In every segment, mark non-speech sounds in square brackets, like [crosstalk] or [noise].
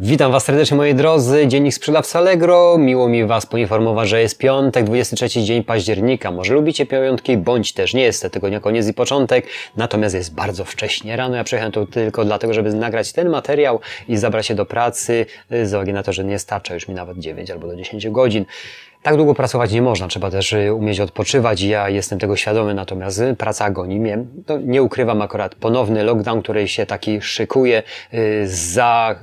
Witam Was serdecznie moi drodzy, Dziennik Sprzedawca Allegro. Miło mi Was poinformować, że jest piątek, 23 dzień października. Może lubicie piątki, bądź też nie jest tego nie koniec i początek, natomiast jest bardzo wcześnie rano. Ja przyjechałem tu tylko dlatego, żeby nagrać ten materiał i zabrać się do pracy, z uwagi na to, że nie starcza już mi nawet 9 albo do 10 godzin. Tak długo pracować nie można, trzeba też y, umieć odpoczywać. Ja jestem tego świadomy, natomiast y, praca goni mnie. No, nie ukrywam akurat ponowny lockdown, który się taki szykuje. Y, za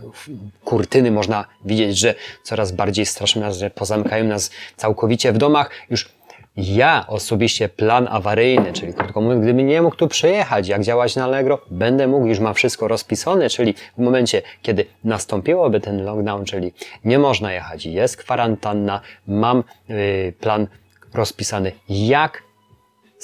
kurtyny można widzieć, że coraz bardziej straszmy nas, że pozamykają nas całkowicie w domach. Już ja osobiście plan awaryjny, czyli krótko mówiąc, gdyby nie mógł tu przyjechać, jak działać na Allegro, będę mógł, już ma wszystko rozpisane, czyli w momencie, kiedy nastąpiłoby ten lockdown, czyli nie można jechać, jest kwarantanna, mam yy, plan rozpisany, jak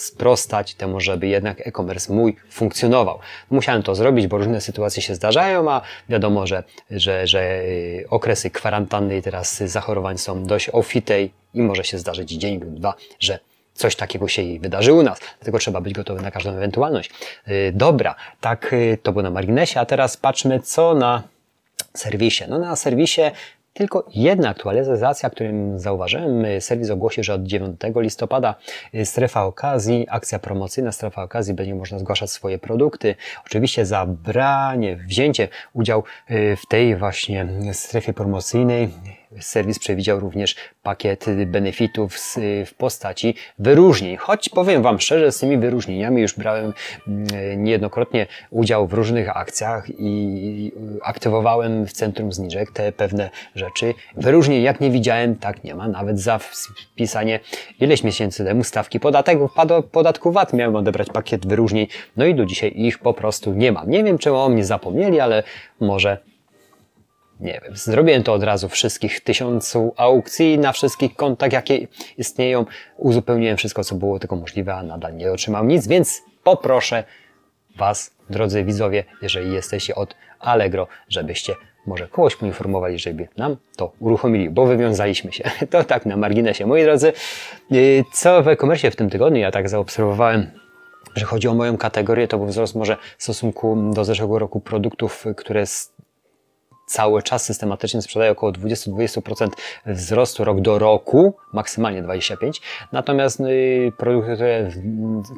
sprostać temu, żeby jednak e-commerce mój funkcjonował. Musiałem to zrobić, bo różne sytuacje się zdarzają, a wiadomo, że, że, że y, okresy kwarantanny i teraz zachorowań są dość ofite i może się zdarzyć dzień lub dwa, że coś takiego się wydarzyło u nas. Dlatego trzeba być gotowy na każdą ewentualność. Y, dobra, tak y, to było na marginesie, a teraz patrzmy co na serwisie. No na serwisie tylko jedna aktualizacja, którym zauważyłem, serwis ogłosił, że od 9 listopada strefa okazji, akcja promocyjna strefa okazji, będzie można zgłaszać swoje produkty. Oczywiście zabranie, wzięcie udział w tej właśnie strefie promocyjnej serwis przewidział również pakiet benefitów w postaci wyróżnień. Choć powiem Wam szczerze, z tymi wyróżnieniami już brałem mm, niejednokrotnie udział w różnych akcjach i aktywowałem w centrum zniżek te pewne rzeczy. Wyróżnień jak nie widziałem, tak nie ma. Nawet za wpisanie ileś miesięcy temu stawki podatek, podatku VAT miałem odebrać pakiet wyróżnień. No i do dzisiaj ich po prostu nie mam. Nie wiem, czemu o mnie zapomnieli, ale może nie wiem, zrobiłem to od razu wszystkich tysiącu aukcji na wszystkich kontach, jakie istnieją. Uzupełniłem wszystko, co było tylko możliwe, a nadal nie otrzymałem nic, więc poproszę Was, drodzy widzowie, jeżeli jesteście od Allegro, żebyście może kogoś poinformowali, żeby nam to uruchomili, bo wywiązaliśmy się. [laughs] To tak na marginesie. Moi drodzy, y, co w e-commerce w tym tygodniu ja tak zaobserwowałem, że chodzi o moją kategorię, to był wzrost może w stosunku do zeszłego roku produktów, które cały czas systematycznie sprzedaje około 20-20% wzrostu rok do roku, maksymalnie 25%. Natomiast y, produkty, które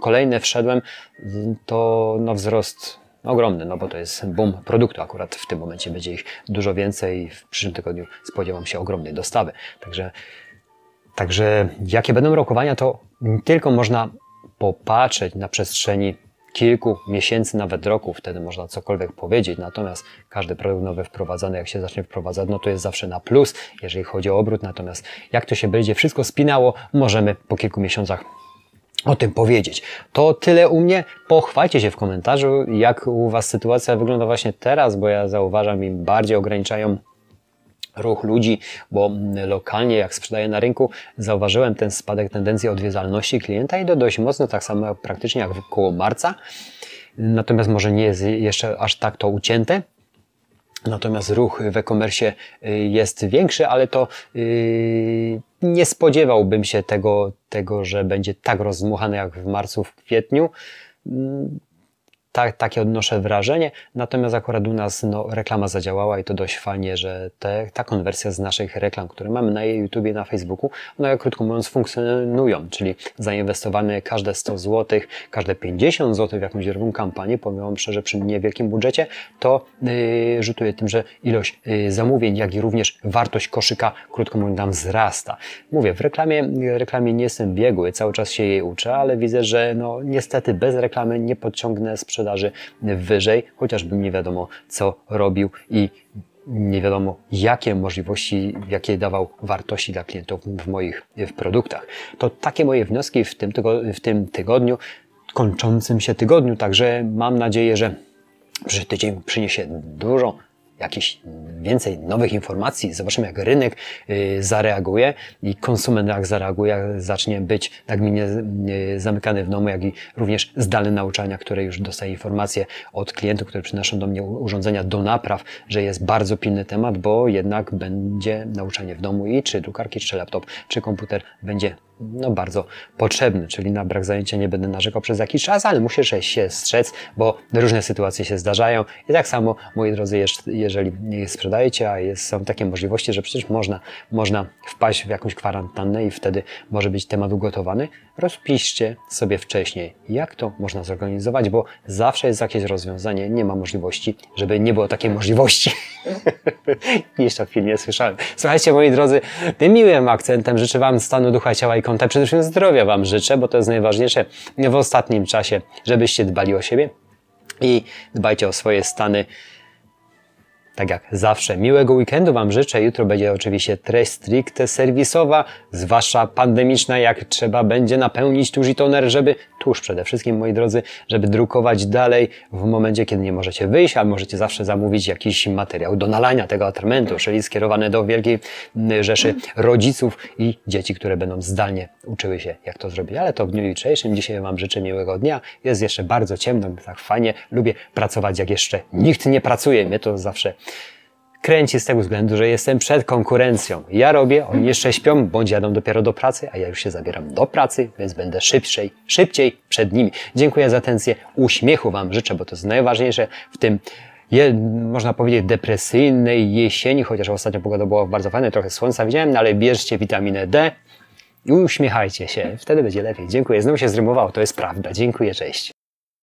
kolejne wszedłem, to no, wzrost ogromny, no bo to jest boom produktu. Akurat w tym momencie będzie ich dużo więcej. W przyszłym tygodniu spodziewam się ogromnej dostawy. Także, także jakie będą rokowania, to tylko można popatrzeć na przestrzeni kilku miesięcy, nawet roku, wtedy można cokolwiek powiedzieć. Natomiast każdy produkt nowy wprowadzany, jak się zacznie wprowadzać, no to jest zawsze na plus, jeżeli chodzi o obrót. Natomiast jak to się będzie wszystko spinało, możemy po kilku miesiącach o tym powiedzieć. To tyle u mnie. Pochwalcie się w komentarzu, jak u Was sytuacja wygląda właśnie teraz, bo ja zauważam, im bardziej ograniczają ruch ludzi, bo lokalnie jak sprzedaję na rynku, zauważyłem ten spadek tendencji odwiedzalności klienta i to dość mocno, tak samo praktycznie jak koło marca. Natomiast może nie jest jeszcze aż tak to ucięte. Natomiast ruch w e-commerce y, jest większy, ale to yy, nie spodziewałbym się tego, tego, że będzie tak rozdmuchany jak w marcu, w kwietniu tak, takie odnoszę wrażenie. Natomiast akurat u nas no, reklama zadziałała i to dość fajnie, że te, ta konwersja z naszych reklam, które mamy na YouTubie, na Facebooku, one jak krótko mówiąc funkcjonują, czyli zainwestowane każde 100 zł, każde 50 zł w jakąś drugą kampanię, powiem szczerze, przy niewielkim budżecie, to yy, rzutuje tym, że ilość yy, zamówień, jak i również wartość koszyka, krótko mówiąc, nam wzrasta. Mówię, w reklamie, reklamie nie jestem biegły, cały czas się jej uczę, ale widzę, że no niestety bez reklamy nie podciągnę sprzedaży sprzedaży wyżej, chociażbym nie wiadomo co robił i nie wiadomo jakie możliwości, jakie dawał wartości dla klientów w moich w produktach. To takie moje wnioski w tym, w tym tygodniu, kończącym się tygodniu, także mam nadzieję, że przyszły tydzień przyniesie dużo jakieś więcej nowych informacji, zobaczymy jak rynek y, zareaguje i konsument jak zareaguje, jak zacznie być nagminnie y, zamykany w domu, jak i również zdalne nauczania, które już dostaje informacje od klientów, które przynoszą do mnie urządzenia do napraw, że jest bardzo pilny temat, bo jednak będzie nauczanie w domu i czy drukarki, czy laptop, czy komputer będzie no, bardzo potrzebny, czyli na brak zajęcia nie będę narzekał przez jakiś czas, ale musisz się strzec, bo różne sytuacje się zdarzają. I tak samo, moi drodzy, jeż- jeżeli sprzedajecie, a jest, są takie możliwości, że przecież można, można wpaść w jakąś kwarantannę i wtedy może być temat ugotowany, rozpiszcie sobie wcześniej, jak to można zorganizować, bo zawsze jest jakieś rozwiązanie, nie ma możliwości, żeby nie było takiej możliwości. [laughs] Jeszcze chwilę nie słyszałem. Słuchajcie, moi drodzy, tym miłym akcentem życzę Wam stanu ducha, ciała i konta. Przede wszystkim zdrowia Wam życzę, bo to jest najważniejsze w ostatnim czasie, żebyście dbali o siebie i dbajcie o swoje stany. Tak jak zawsze, miłego weekendu Wam życzę. Jutro będzie oczywiście treść stricte serwisowa, zwłaszcza pandemiczna, jak trzeba będzie napełnić tuż i toner, żeby, tuż przede wszystkim, moi drodzy, żeby drukować dalej w momencie, kiedy nie możecie wyjść, ale możecie zawsze zamówić jakiś materiał do nalania tego atramentu, czyli skierowany do wielkiej rzeszy rodziców i dzieci, które będą zdalnie uczyły się, jak to zrobić. Ale to w dniu jutrzejszym. Dzisiaj Wam życzę miłego dnia. Jest jeszcze bardzo ciemno, tak fajnie. Lubię pracować, jak jeszcze nikt nie pracuje. Mnie to zawsze kręci z tego względu, że jestem przed konkurencją. Ja robię, oni jeszcze śpią, bądź jadą dopiero do pracy, a ja już się zabieram do pracy, więc będę szybciej, szybciej przed nimi. Dziękuję za atencję. Uśmiechu Wam życzę, bo to jest najważniejsze w tym je, można powiedzieć, depresyjnej jesieni, chociaż ostatnio pogoda była bardzo fajna, trochę słońca widziałem, no ale bierzcie witaminę D i uśmiechajcie się. Wtedy będzie lepiej. Dziękuję. Znowu się zrymowało, to jest prawda. Dziękuję, cześć.